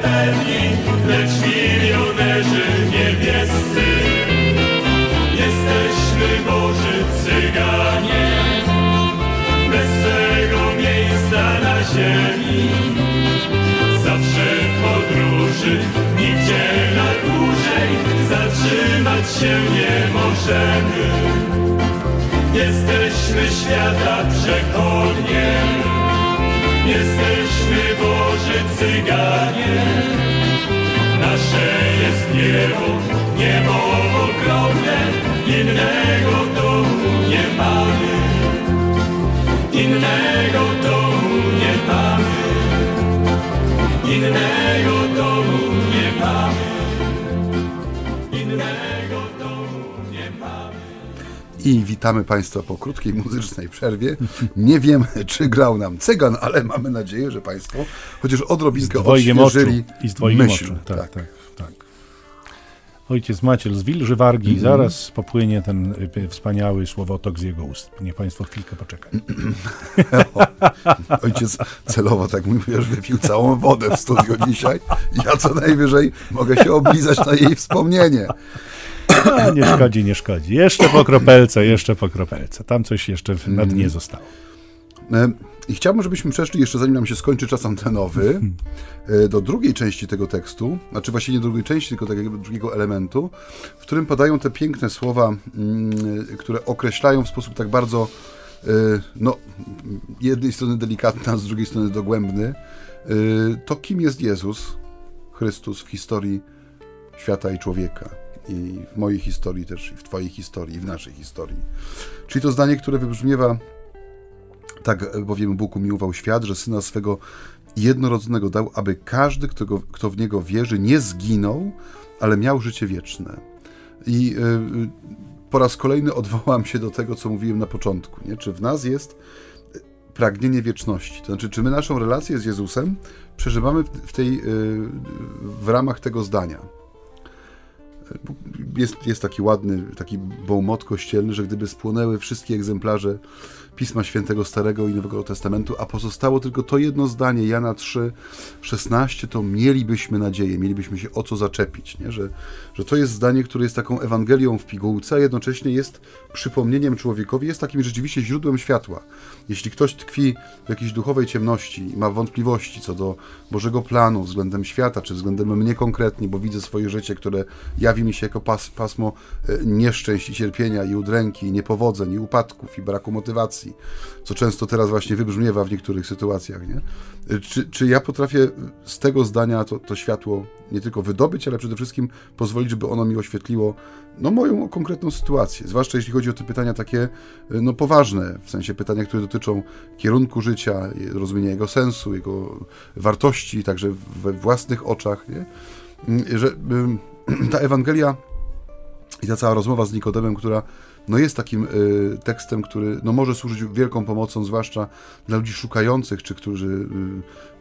pewni, lecz milionerzy niebiescy. Jesteśmy Boży Cyganie, bez swego miejsca na ziemi. Zawsze w podróży, nigdzie na dłużej zatrzymać się nie możemy. Jesteśmy świata przechodniem, jesteśmy Nasze jest niebo, niebo ogromne, innego domu nie mamy. Innego domu nie mamy. Innego I witamy Państwa po krótkiej muzycznej przerwie. Nie wiem, czy grał nam cygan, ale mamy nadzieję, że Państwo chociaż odrobinkę odświeżyli i z dwojgiem myśl. oczu. Tak, tak, tak. Ojciec Maciel z Wilży Wargi, Mhm. zaraz popłynie ten y, wspaniały słowotok z jego ust. Niech Państwo chwilkę poczekają. Ojciec celowo, tak mówi, już wypił całą wodę w studiu dzisiaj. Ja co najwyżej mogę się oblizać na jej wspomnienie. A, nie szkodzi, nie szkodzi. Jeszcze po kropelce, jeszcze po kropelce. Tam coś jeszcze na dnie zostało. E, I chciałbym, żebyśmy przeszli jeszcze, zanim nam się skończy czas antenowy, e, do drugiej części tego tekstu, znaczy właściwie nie drugiej części, tylko takiego drugiego elementu, w którym padają te piękne słowa, mm, które określają w sposób tak bardzo, e, no, jednej strony delikatny, a z drugiej strony dogłębny, to kim jest Jezus Chrystus w historii świata i człowieka. I w mojej historii też, i w Twojej historii, i w naszej historii. Czyli to zdanie, które wybrzmiewa tak bowiem Bóg umiłował świat, że Syna swego jednorodzonego dał, aby każdy, kto, go, kto w Niego wierzy, nie zginął, ale miał życie wieczne. I y, po raz kolejny odwołam się do tego, co mówiłem na początku. Nie? Czy w nas jest pragnienie wieczności? To znaczy, czy my naszą relację z Jezusem przeżywamy w, tej, w ramach tego zdania? Jest, jest taki ładny, taki bołmot kościelny, że gdyby spłonęły wszystkie egzemplarze Pisma Świętego Starego i Nowego Testamentu, a pozostało tylko to jedno zdanie, Jana 3, 16, to mielibyśmy nadzieję, mielibyśmy się o co zaczepić, nie? Że, że to jest zdanie, które jest taką Ewangelią w pigułce, a jednocześnie jest przypomnieniem człowiekowi, jest takim rzeczywiście źródłem światła. Jeśli ktoś tkwi w jakiejś duchowej ciemności i ma wątpliwości co do Bożego planu względem świata, czy względem mnie konkretnie, bo widzę swoje życie, które jawi mi się jako pas, pasmo e, nieszczęść i cierpienia i udręki, i niepowodzeń, i upadków, i braku motywacji, co często teraz właśnie wybrzmiewa w niektórych sytuacjach, nie? Czy, czy ja potrafię z tego zdania to, to światło nie tylko wydobyć, ale przede wszystkim pozwolić, żeby ono mi oświetliło no, moją konkretną sytuację, zwłaszcza jeśli chodzi o te pytania takie e, no, poważne, w sensie pytania, które dotyczą kierunku życia, rozumienia jego sensu, jego wartości, także we własnych oczach, nie? Mm, że ta Ewangelia i ta cała rozmowa z Nikodemem, która no jest takim y, tekstem, który no może służyć wielką pomocą, zwłaszcza dla ludzi szukających, czy którzy, y,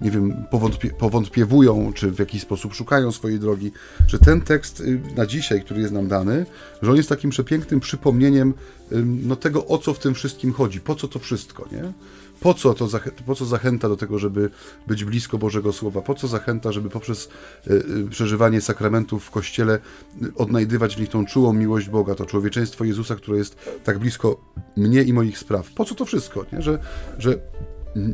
nie wiem, powątpie, powątpiewują, czy w jakiś sposób szukają swojej drogi, że ten tekst y, na dzisiaj, który jest nam dany, że on jest takim przepięknym przypomnieniem no, tego, o co w tym wszystkim chodzi, po co to wszystko, nie? Po co, to po co zachęta do tego, żeby być blisko Bożego Słowa? Po co zachęta, żeby poprzez y, y, przeżywanie sakramentów w Kościele y, odnajdywać w nich tą czułą miłość Boga, to człowieczeństwo Jezusa, które jest tak blisko mnie i moich spraw? Po co to wszystko? Nie? Że, że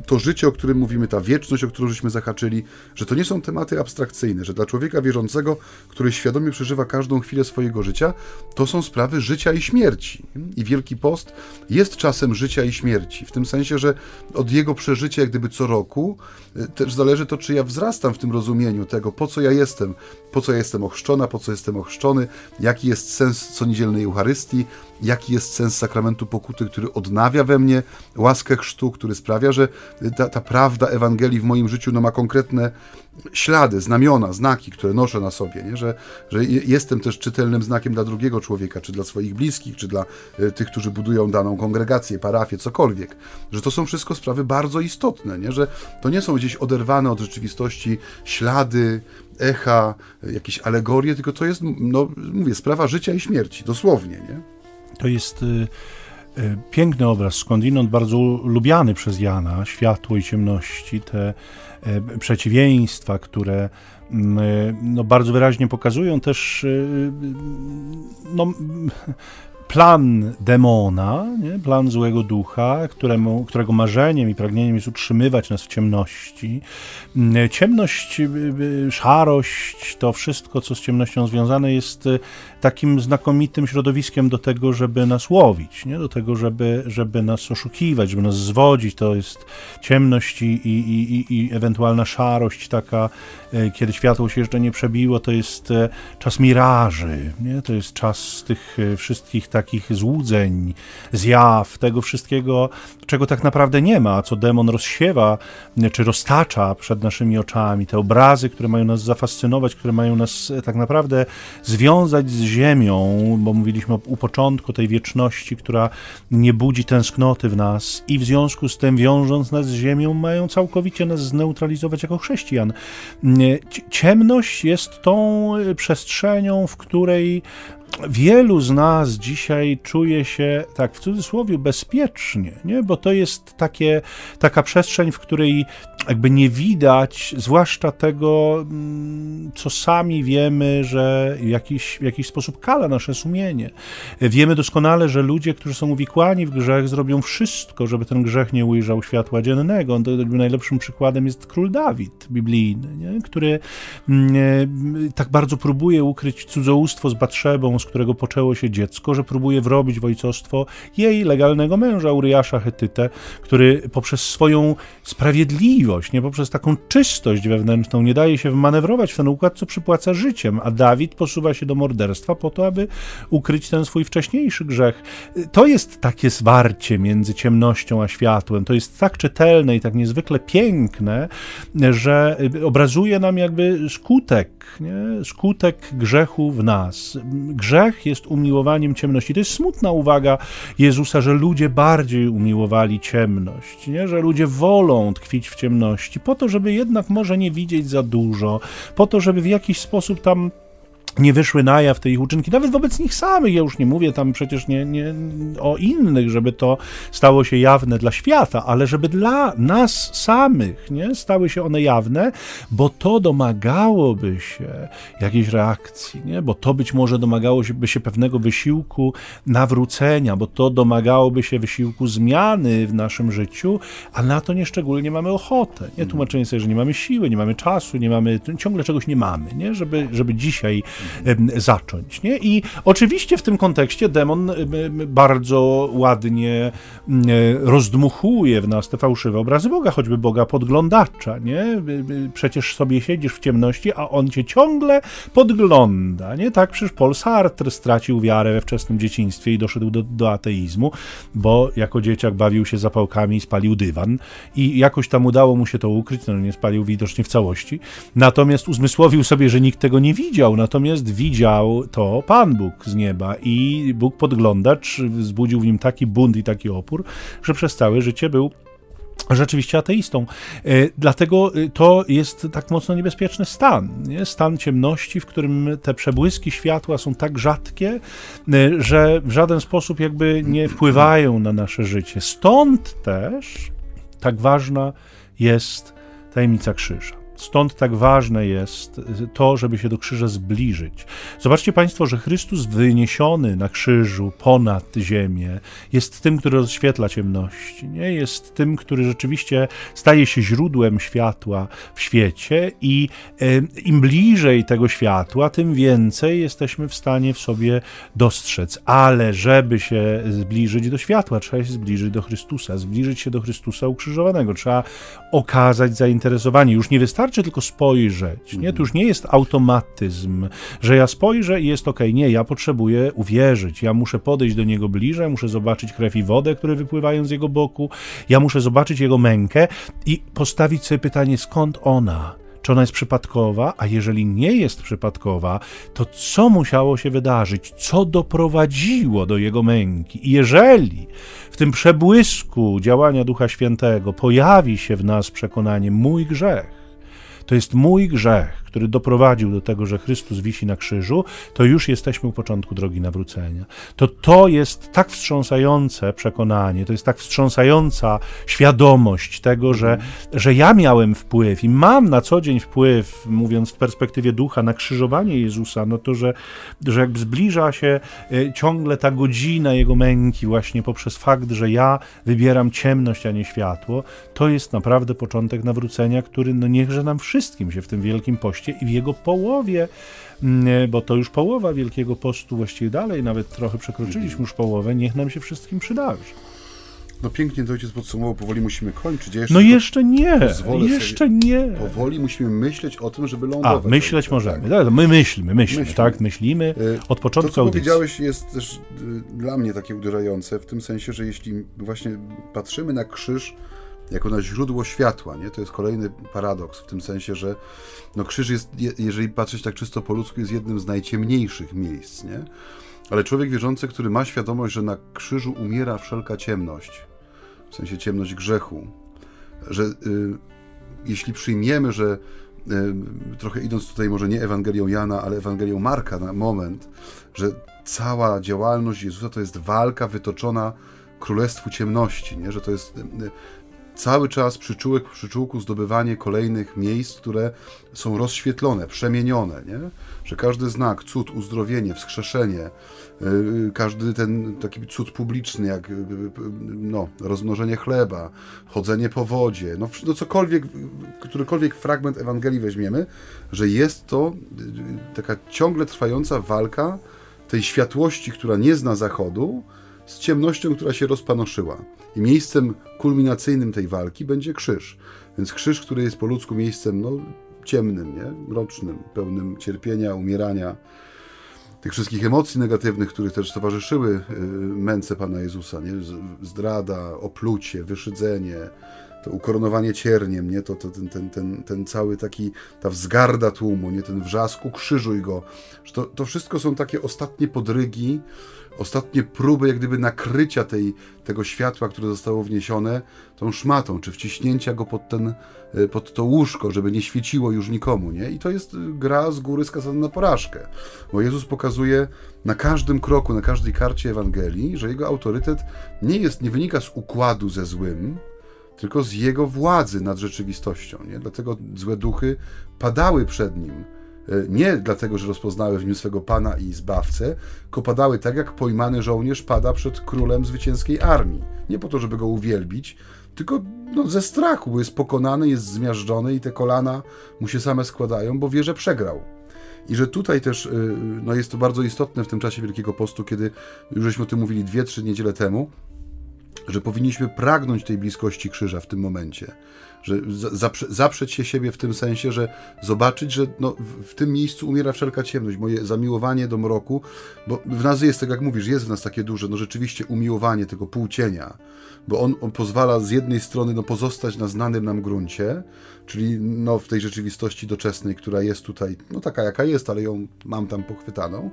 to życie, o którym mówimy, ta wieczność, o którą żeśmy zahaczyli, że to nie są tematy abstrakcyjne, że dla człowieka wierzącego, który świadomie przeżywa każdą chwilę swojego życia, to są sprawy życia i śmierci. I Wielki Post jest czasem życia i śmierci, w tym sensie, że od jego przeżycia, jak gdyby co roku, y, też zależy to, czy ja wzrastam w tym rozumieniu tego, po co ja jestem, po co ja jestem ochrzczona, po co jestem ochrzczony, jaki jest sens co niedzielnej Eucharystii, jaki jest sens sakramentu pokuty, który odnawia we mnie łaskę chrztu, który sprawia, że ta, ta prawda Ewangelii w moim życiu no, ma konkretne ślady, znamiona, znaki, które noszę na sobie, nie? Że, że jestem też czytelnym znakiem dla drugiego człowieka, czy dla swoich bliskich, czy dla y, tych, którzy budują daną kongregację, parafię, cokolwiek. Że to są wszystko sprawy bardzo istotne, nie? że to nie są gdzieś oderwane od rzeczywistości ślady, echa, jakieś alegorie, tylko to jest, no mówię, sprawa życia i śmierci, dosłownie, nie? To jest y, y, piękny obraz, skądinąd bardzo lubiany przez Jana, światło i ciemności, te y, przeciwieństwa, które mm, no, bardzo wyraźnie pokazują też no, plan demona, nie? plan złego ducha, któremu, którego marzeniem i pragnieniem jest utrzymywać nas w ciemności. Mm, ciemność, y, y, szarość, to wszystko, co z ciemnością związane, jest y, takim znakomitym środowiskiem do tego, żeby nas łowić, nie? do tego, żeby, żeby nas oszukiwać, żeby nas zwodzić. To jest ciemność i, i, i, i ewentualna szarość, taka, kiedy światło się jeszcze nie przebiło, to jest czas miraży, nie? to jest czas tych wszystkich tak takich złudzeń, zjaw, tego wszystkiego, czego tak naprawdę nie ma, co demon rozsiewa czy roztacza przed naszymi oczami. Te obrazy, które mają nas zafascynować, które mają nas e, tak naprawdę związać z ziemią, bo mówiliśmy u początku tej wieczności, która nie budzi tęsknoty w nas i w związku z tym wiążąc nas z ziemią, mają całkowicie nas zneutralizować jako chrześcijan. Ciemność jest tą e, przestrzenią, w której wielu z nas dzisiaj czuje się, tak w cudzysłowie, bezpiecznie, nie? bo to jest takie, taka przestrzeń, w której jakby nie widać, zwłaszcza tego, mm, co sami wiemy, że jakiś, w jakiś sposób kala nasze sumienie. Wiemy doskonale, że ludzie, którzy są uwikłani w grzech, zrobią wszystko, żeby ten grzech nie ujrzał światła dziennego. Najlepszym przykładem jest król Dawid biblijny, nie? który mm, e, tak bardzo próbuje ukryć cudzołóstwo z Batrzebą, z którego poczęło się dziecko, że próbuje wrobić w ojcostwo jej legalnego męża, Uriasza Hetytę, który poprzez swoją sprawiedliwość, nie poprzez taką czystość wewnętrzną nie daje się wmanewrować w ten układ, co przypłaca życiem, a Dawid posuwa się do morderstwa po to, aby ukryć ten swój wcześniejszy grzech. To jest takie zwarcie między ciemnością a światłem. To jest tak czytelne i tak niezwykle piękne, że obrazuje nam jakby skutek, nie? skutek grzechu w nas. Grzech jest umiłowaniem ciemności. To jest smutna uwaga Jezusa, że ludzie bardziej umiłowali ciemność, nie? że ludzie wolą tkwić w ciemności, po to, żeby jednak może nie widzieć za dużo, po to, żeby w jakiś sposób tam nie wyszły na jaw te ich uczynki, nawet wobec nich samych, ja już nie mówię tam przecież nie, nie o innych, żeby to stało się jawne dla świata, ale żeby dla nas samych nie, stały się one jawne, bo to domagałoby się jakiejś reakcji, nie? bo to być może domagałoby się pewnego wysiłku nawrócenia, bo to domagałoby się wysiłku zmiany w naszym życiu, a na to nieszczególnie mamy ochotę. Nie? Tłumaczenie sobie, że nie mamy siły, nie mamy czasu, nie mamy, ciągle czegoś nie mamy, nie? Żeby, żeby dzisiaj zacząć. Nie? I oczywiście w tym kontekście demon bardzo ładnie rozdmuchuje w nas te fałszywe obrazy Boga, choćby Boga podglądacza. Nie? Przecież sobie siedzisz w ciemności, a on cię ciągle podgląda. Nie? Tak przecież Paul Sartre stracił wiarę we wczesnym dzieciństwie i doszedł do, do ateizmu, bo jako dzieciak bawił się zapałkami i spalił dywan i jakoś tam udało mu się to ukryć, no nie spalił widocznie w całości. Natomiast uzmysłowił sobie, że nikt tego nie widział. Natomiast Natomiast widział to Pan Bóg z nieba i Bóg podglądacz wzbudził w nim taki bunt i taki opór, że przez całe życie był rzeczywiście ateistą. E, dlatego e, to jest tak mocno niebezpieczny stan. Nie? Stan ciemności, w którym te przebłyski światła są tak rzadkie, e, że w żaden sposób jakby nie wpływają na nasze życie. Stąd też tak ważna jest tajemnica krzyża. Stąd tak ważne jest to, żeby się do krzyża zbliżyć. Zobaczcie Państwo, że Chrystus wyniesiony na krzyżu ponad ziemię jest tym, który rozświetla ciemności. Nie? Jest tym, który rzeczywiście staje się źródłem światła w świecie i e, im bliżej tego światła, tym więcej jesteśmy w stanie w sobie dostrzec. Ale żeby się zbliżyć do światła, trzeba się zbliżyć do Chrystusa, zbliżyć się do Chrystusa ukrzyżowanego. Trzeba okazać zainteresowanie. Już nie wystarczy tylko spojrzeć. Nie? To już nie jest automatyzm, że ja spojrzę i jest ok. Nie, ja potrzebuję uwierzyć. Ja muszę podejść do niego bliżej, muszę zobaczyć krew i wodę, które wypływają z jego boku. Ja muszę zobaczyć jego mękę i postawić sobie pytanie, skąd ona? Czy ona jest przypadkowa? A jeżeli nie jest przypadkowa, to co musiało się wydarzyć? Co doprowadziło do jego męki? I jeżeli w tym przebłysku działania Ducha Świętego pojawi się w nas przekonanie mój grzech, to jest mój grzech, który doprowadził do tego, że Chrystus wisi na krzyżu, to już jesteśmy u początku drogi nawrócenia. To to jest tak wstrząsające przekonanie, to jest tak wstrząsająca świadomość tego, że, że ja miałem wpływ i mam na co dzień wpływ, mówiąc w perspektywie ducha, na krzyżowanie Jezusa, no to, że, że jakby zbliża się e, ciągle ta godzina Jego męki właśnie poprzez fakt, że ja wybieram ciemność, a nie światło, to jest naprawdę początek nawrócenia, który no niechże nam wszystkim się w tym wielkim poście poście i w jego połowie, mm, bo to już połowa Wielkiego Postu, właściwie dalej, nawet trochę przekroczyliśmy już połowę, niech nam się wszystkim przydarzy. No pięknie to ojciec podsumował, powoli musimy kończyć. Ja jeszcze no jeszcze nie, jeszcze nie. Powoli musimy myśleć o tym, żeby lądować. A, myśleć tak, możemy. Tak. My myślimy, myślimy, myślimy. tak, myślimy y, od początku To, co audycji. powiedziałeś jest też y, dla mnie takie uderzające, w tym sensie, że jeśli właśnie patrzymy na krzyż jako na źródło światła, nie? To jest kolejny paradoks w tym sensie, że no krzyż jest, jeżeli patrzeć tak czysto po ludzku, jest jednym z najciemniejszych miejsc, nie? Ale człowiek wierzący, który ma świadomość, że na krzyżu umiera wszelka ciemność, w sensie ciemność grzechu, że y, jeśli przyjmiemy, że y, trochę idąc tutaj może nie Ewangelią Jana, ale Ewangelią Marka na moment, że cała działalność Jezusa to jest walka wytoczona królestwu ciemności, nie? że to jest y, cały czas przyczółek przyczółku zdobywanie kolejnych miejsc, które są rozświetlone, przemienione, nie? że każdy znak, cud, uzdrowienie, wskrzeszenie, yy, każdy ten taki cud publiczny, jak yy, no, rozmnożenie chleba, chodzenie po wodzie, no, no cokolwiek, którykolwiek fragment Ewangelii weźmiemy, że jest to taka ciągle trwająca walka tej światłości, która nie zna zachodu, z ciemnością, która się rozpanoszyła. I miejscem kulminacyjnym tej walki będzie krzyż. Więc krzyż, który jest po ludzku miejscem no, ciemnym, nie? mrocznym, pełnym cierpienia, umierania, tych wszystkich emocji negatywnych, które też towarzyszyły y, męce Pana Jezusa, nie? zdrada, oplucie, wyszydzenie, to ukoronowanie cierniem, nie? To, to ten, ten, ten, ten cały taki, ta wzgarda tłumu, nie? ten wrzask, ukrzyżuj go. To, to wszystko są takie ostatnie podrygi, ostatnie próby jak gdyby nakrycia tej, tego światła, które zostało wniesione tą szmatą, czy wciśnięcia go pod, ten, e, pod to łóżko, żeby nie świeciło już nikomu, nie? I to jest gra z góry skazana na porażkę, bo Jezus pokazuje na każdym kroku, na każdej karcie Ewangelii, że jego autorytet nie jest, nie wynika z układu ze złym, tylko z jego władzy nad rzeczywistością, nie? Dlatego złe duchy padały przed nim, E, nie dlatego, że rozpoznały w nim swego Pana i Zbawcę, tylko padały tak, jak pojmany żołnierz pada przed królem zwycięskiej armii. Nie po to, żeby go uwielbić, tylko no, ze strachu, bo jest pokonany, jest zmiażdżony i te kolana mu się same składają, bo wie, że przegrał. I że tutaj też e, no, jest to bardzo istotne w tym czasie Wielkiego Postu, kiedy już żeśmy o tym mówili dwie, trzy niedziele temu, że powinniśmy pragnąć tej bliskości krzyża w tym momencie że zaprze, zaprzeć się siebie w tym sensie, że zobaczyć, że no, w, tym miejscu umiera wszelka ciemność, moje zamiłowanie do mroku, bo w nas jest, tak jak mówisz, jest w nas takie duże, no rzeczywiście umiłowanie tego półcienia, bo on, on pozwala z jednej strony no, pozostać na znanym nam gruncie, czyli no, w tej rzeczywistości doczesnej, która jest tutaj, no taka jaka jest, ale ją mam tam pochwytaną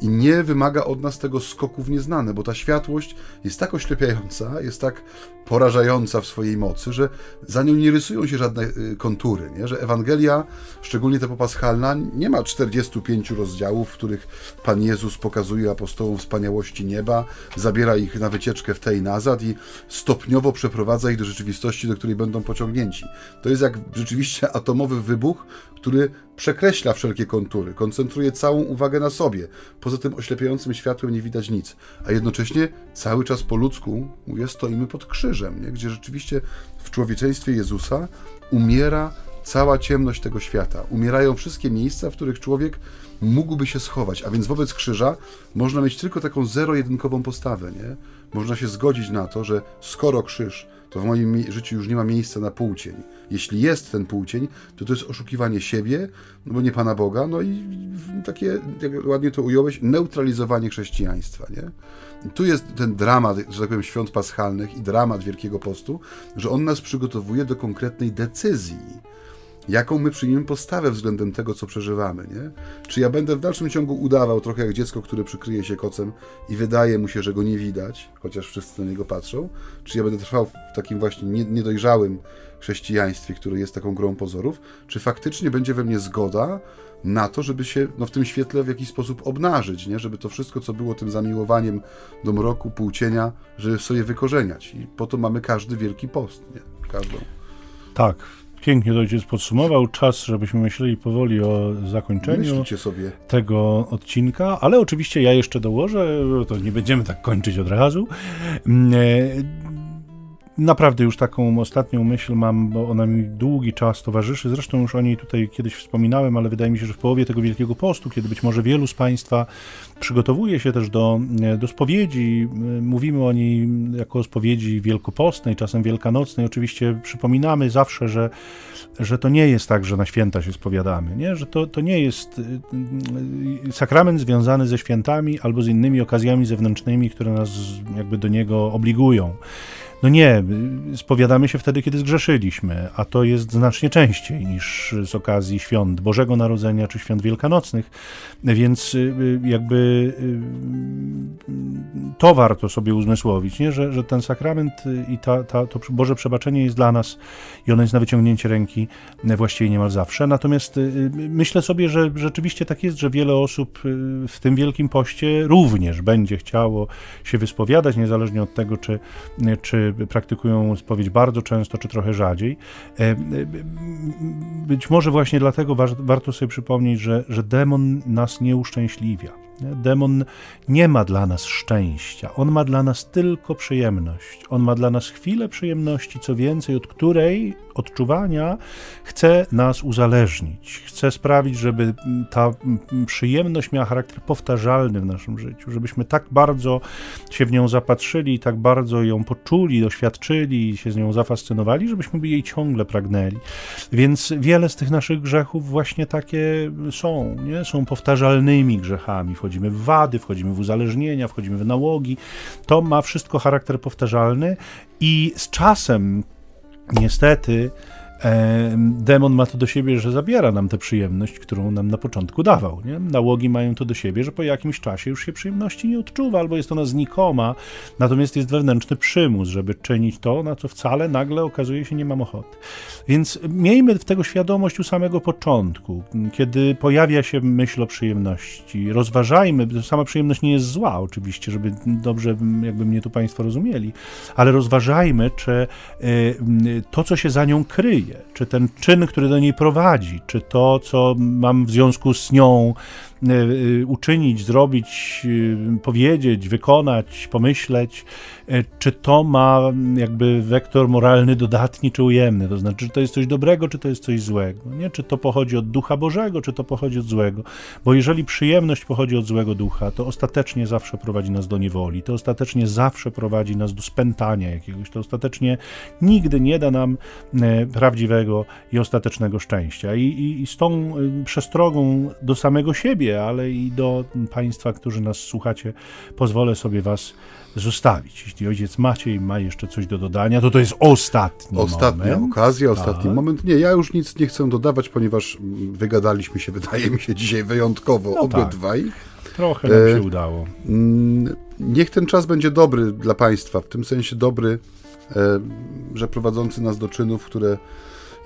i nie wymaga od nas tego skoku w nieznane, bo ta światłość jest tak oślepiająca jest tak porażająca w swojej mocy, że za nią nie rysują się żadne y, kontury, nie? że Ewangelia, szczególnie ta popaschalna, nie ma 45 rozdziałów, w których Pan Jezus pokazuje apostołom wspaniałości nieba, zabiera ich na wycieczkę w tej nazad i stopniowo przeprowadza ich do rzeczywistości, do której będą pociągnięci. To jest jak rzeczywiście atomowy wybuch, który przekreśla wszelkie kontury, koncentruje całą uwagę na sobie. Poza tym oślepiającym światłem nie widać nic, a jednocześnie cały czas po ludzku, mówię, stoimy pod krzyżem, nie? gdzie rzeczywiście w człowieczeństwie Jezusa umiera cała ciemność tego świata. Umierają wszystkie miejsca, w których człowiek mógłby się schować, a więc wobec krzyża można mieć tylko taką zero-jedynkową postawę, nie? Można się zgodzić na to, że skoro krzyż to w moim życiu już nie ma miejsca na półcień. Jeśli jest ten półcień, to to jest oszukiwanie siebie, no bo nie Pana Boga, no i takie, jak ładnie to ująłeś, neutralizowanie chrześcijaństwa, nie? I tu jest ten dramat, że tak powiem, świąt paschalnych i dramat Wielkiego Postu, że on nas przygotowuje do konkretnej decyzji jaką my przyjmiemy postawę względem tego, co przeżywamy, nie? Czy ja będę w dalszym ciągu udawał trochę jak dziecko, które przykryje się kocem i wydaje mu się, że go nie widać, chociaż wszyscy na niego patrzą? Czy ja będę trwał w takim właśnie niedojrzałym chrześcijaństwie, które jest taką grą pozorów? Czy faktycznie będzie we mnie zgoda na to, żeby się no, w tym świetle w jakiś sposób obnażyć, nie? żeby to wszystko, co było tym zamiłowaniem do mroku, półcienia, żeby sobie wykorzeniać. I po to mamy każdy wielki post, nie? Każdą. Tak, pięknie to ojciec podsumował. Czas, żebyśmy myśleli powoli o zakończeniu tego odcinka, ale oczywiście ja jeszcze dołożę, to nie będziemy tak kończyć od razu. E, naprawdę już taką ostatnią myśl mam, bo ona mi długi czas towarzyszy. Zresztą już o niej tutaj kiedyś wspominałem, ale wydaje mi się, że w połowie tego Wielkiego Postu, kiedy być może wielu z Państwa przygotowuje się też do, do spowiedzi, mówimy o niej jako spowiedzi wielkopostnej, czasem wielkanocnej. Oczywiście przypominamy zawsze, że, że to nie jest tak, że na święta się spowiadamy, nie? że to, to nie jest y, sakrament związany ze świętami albo z innymi okazjami zewnętrznymi, które nas jakby do niego obligują. No nie, spowiadamy się wtedy, kiedy zgrzeszyliśmy, a to jest znacznie częściej niż z okazji świąt Bożego Narodzenia czy świąt wielkanocnych, więc y, jakby y, to warto sobie uzmysłowić, nie? Że, że ten sakrament i ta, ta, to Boże przebaczenie jest dla nas i ono jest na wyciągnięcie ręki właściwie niemal zawsze. Natomiast y, myślę sobie, że rzeczywiście tak jest, że wiele osób w tym Wielkim Poście również będzie chciało się wyspowiadać, niezależnie od tego, czy, czy praktykują spowiedź bardzo często, czy trochę rzadziej. E, być może właśnie dlatego warto sobie przypomnieć, że, że demon nas nie uszczęśliwia. Demon nie ma dla nas szczęścia, on ma dla nas tylko przyjemność. On ma dla nas chwilę przyjemności, co więcej, od której odczuwania chce nas uzależnić. Chce sprawić, żeby ta przyjemność miała charakter powtarzalny w naszym życiu, żebyśmy tak bardzo się w nią zapatrzyli, tak bardzo ją poczuli, doświadczyli się z nią zafascynowali, żebyśmy jej ciągle pragnęli. Więc wiele z tych naszych grzechów właśnie takie są, nie? są powtarzalnymi grzechami. Wchodzimy w wady, wchodzimy w uzależnienia, wchodzimy w nałogi. To ma wszystko charakter powtarzalny i z czasem niestety demon ma to do siebie, że zabiera nam tę przyjemność, którą nam na początku dawał. Nie? Nałogi mają to do siebie, że po jakimś czasie już się przyjemności nie odczuwa, albo jest ona znikoma, natomiast jest wewnętrzny przymus, żeby czynić to, na co wcale nagle okazuje się nie mam ochoty. Więc miejmy tego świadomość u samego początku, kiedy pojawia się myśl o przyjemności. Rozważajmy, sama przyjemność nie jest zła oczywiście, żeby dobrze jakby mnie tu Państwo rozumieli, ale rozważajmy, czy to, co się za nią kryje, czy ten czyn, który do niej prowadzi, czy to, co mam w związku z nią E, e, uczynić, zrobić, e, powiedzieć, wykonać, pomyśleć, czy to ma jakby wektor moralny dodatni czy ujemny, to znaczy, czy to jest coś dobrego, czy to jest coś złego, nie? czy to pochodzi od ducha Bożego, czy to pochodzi od złego, bo jeżeli przyjemność pochodzi od złego ducha, to ostatecznie zawsze prowadzi nas do niewoli, to ostatecznie zawsze prowadzi nas do spętania jakiegoś, to ostatecznie nigdy nie da nam prawdziwego i ostatecznego szczęścia. I, i, i z tą przestrogą do samego siebie, ale i do Państwa, którzy nas słuchacie, pozwolę sobie Was zostawić. Jeśli ojciec Maciej ma jeszcze coś do dodania, to to jest ostatni Ostatnia moment. okazja, ostatni tak. moment. Nie, ja już nic nie chcę dodawać, ponieważ wygadaliśmy się, wydaje mi się, dzisiaj wyjątkowo no obydwaj. Tak. Trochę nam E, się udało. Mm, Niech ten czas będzie dobry dla Państwa, w tym sensie dobry, e, że prowadzący nas do czynów, które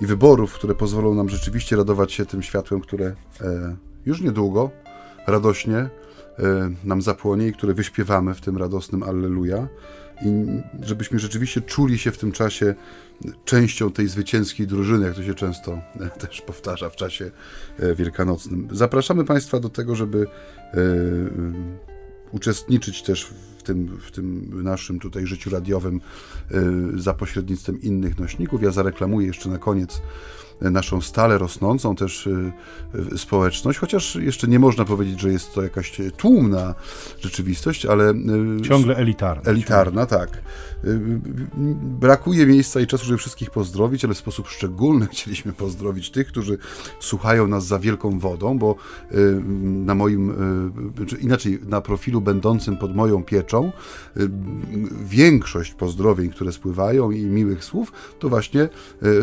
i wyborów, które pozwolą nam rzeczywiście radować się tym światłem, które e, już niedługo radośnie e, nam zapłonie i które wyśpiewamy w tym radosnym Alleluja. I żebyśmy rzeczywiście czuli się w tym czasie częścią tej zwycięskiej drużyny, jak to się często e, też powtarza w czasie e, wielkanocnym. Zapraszamy Państwa do tego, żeby e, uczestniczyć też w tym, w tym naszym tutaj życiu radiowym y, za pośrednictwem innych nośników. Ja zareklamuję jeszcze na koniec y, naszą stale rosnącą też y, społeczność, chociaż jeszcze nie można powiedzieć, że jest to jakaś tłumna rzeczywistość, ale y, Ciągle elitarne. Elitarna, tak. Y, Brakuje miejsca i czasu, żeby wszystkich pozdrowić, ale w sposób szczególny chcieliśmy pozdrowić tych, którzy słuchają nas za wielką wodą, bo na moim, czy inaczej, na profilu będącym pod moją pieczą, większość pozdrowień, które spływają i miłych słów, to właśnie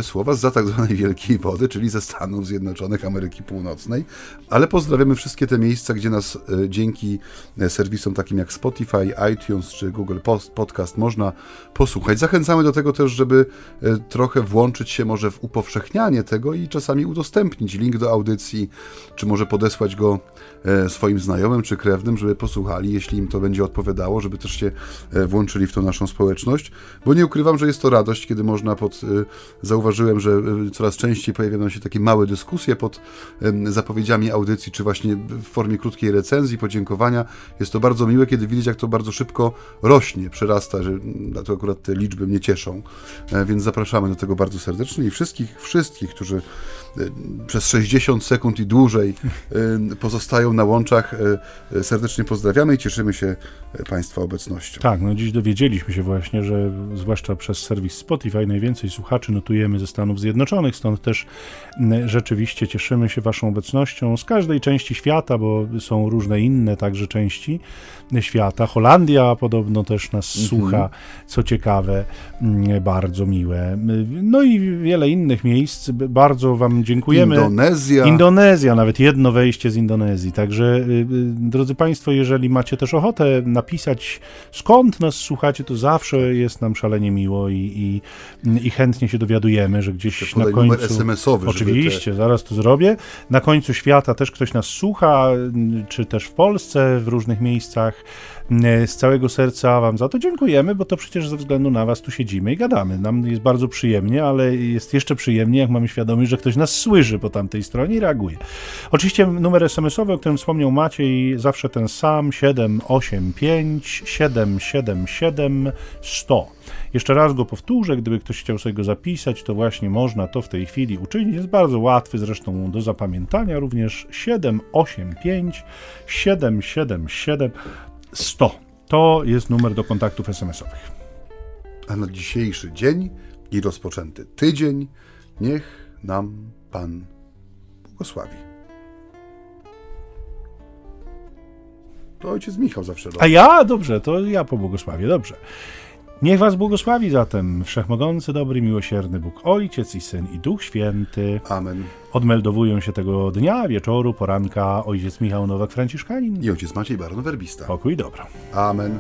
słowa z tak zwanej wielkiej wody, czyli ze Stanów Zjednoczonych Ameryki Północnej. Ale pozdrawiamy wszystkie te miejsca, gdzie nas y, dzięki y, serwisom takim jak Spotify, iTunes czy Google Podcast można posłuchać. Zachęcamy do tego też, żeby y, trochę włączyć się może w upowszechnianie tego i czasami udostępnić link do audycji, czy może podesłać go e, swoim znajomym czy krewnym, żeby posłuchali, jeśli im to będzie odpowiadało, żeby też się e, włączyli w tą naszą społeczność, bo nie ukrywam, że jest to radość, kiedy można pod... e, Zauważyłem, że e, coraz częściej pojawiają się takie małe dyskusje pod zapowiedziami audycji, czy właśnie w formie krótkiej recenzji, podziękowania. Jest to bardzo miłe, kiedy widać, jak to bardzo szybko rośnie, przerasta, że to akurat te liczby mnie cieszą. E, Więc zapraszamy do tego bardzo serdecznie i wszystkich, wszystkich, którzy przez 60 sekund i dłużej e, pozostają na łączach, e, serdecznie pozdrawiamy i cieszymy się Państwa obecnością. Tak, no dziś dowiedzieliśmy się właśnie, że zwłaszcza przez serwis Spotify najwięcej słuchaczy notujemy ze Stanów Zjednoczonych, stąd też rzeczywiście cieszymy się Waszą obecnością z każdej części świata, bo są różne inne także części świata. Holandia podobno też nas słucha, co ciekawe, m, bardzo miłe. No i wiele innych miejsc. Bardzo Wam dziękujemy. Indonezja. Indonezja, nawet jedno wejście z Indonezji. Także, y, y, drodzy Państwo, jeżeli macie też ochotę napisać, skąd nas słuchacie, to zawsze jest nam szalenie miło i, i, i chętnie się dowiadujemy, że gdzieś na końcu. SMS-owy, Oczywiście, zaraz to zrobię. Na końcu świata też ktoś nas słucha, y, czy też w Polsce, w różnych miejscach. Y, Z całego serca Wam za to dziękujemy, bo to przecież ze względu na Was tu siedzimy i gadamy. Nam jest bardzo przyjemnie, ale jest jeszcze przyjemnie, jak mamy świadomość, że ktoś nas słyszy po tamtej stronie i reaguje. Oczywiście numer SMS-owy, o którym wspomniał Maciej, zawsze ten sam 785 777 100. Jeszcze raz go powtórzę, gdyby ktoś chciał sobie go zapisać, to właśnie można to w tej chwili uczynić. Jest bardzo łatwy zresztą do zapamiętania, również 785 777 100. To jest numer do kontaktów SMS-owych. A na dzisiejszy dzień i rozpoczęty tydzień niech nam Pan błogosławi. To ojciec Michał zawsze robi. A ja? Dobrze, to ja pobłogosławię, dobrze. Niech was błogosławi zatem Wszechmogący, dobry, miłosierny Bóg, Ojciec i Syn i Duch Święty. Amen. Odmeldowują się tego dnia, wieczoru, poranka ojciec Michał Nowak-Franciszkanin. I ojciec Maciej Baron Werbista. Pokój, dobro. Amen.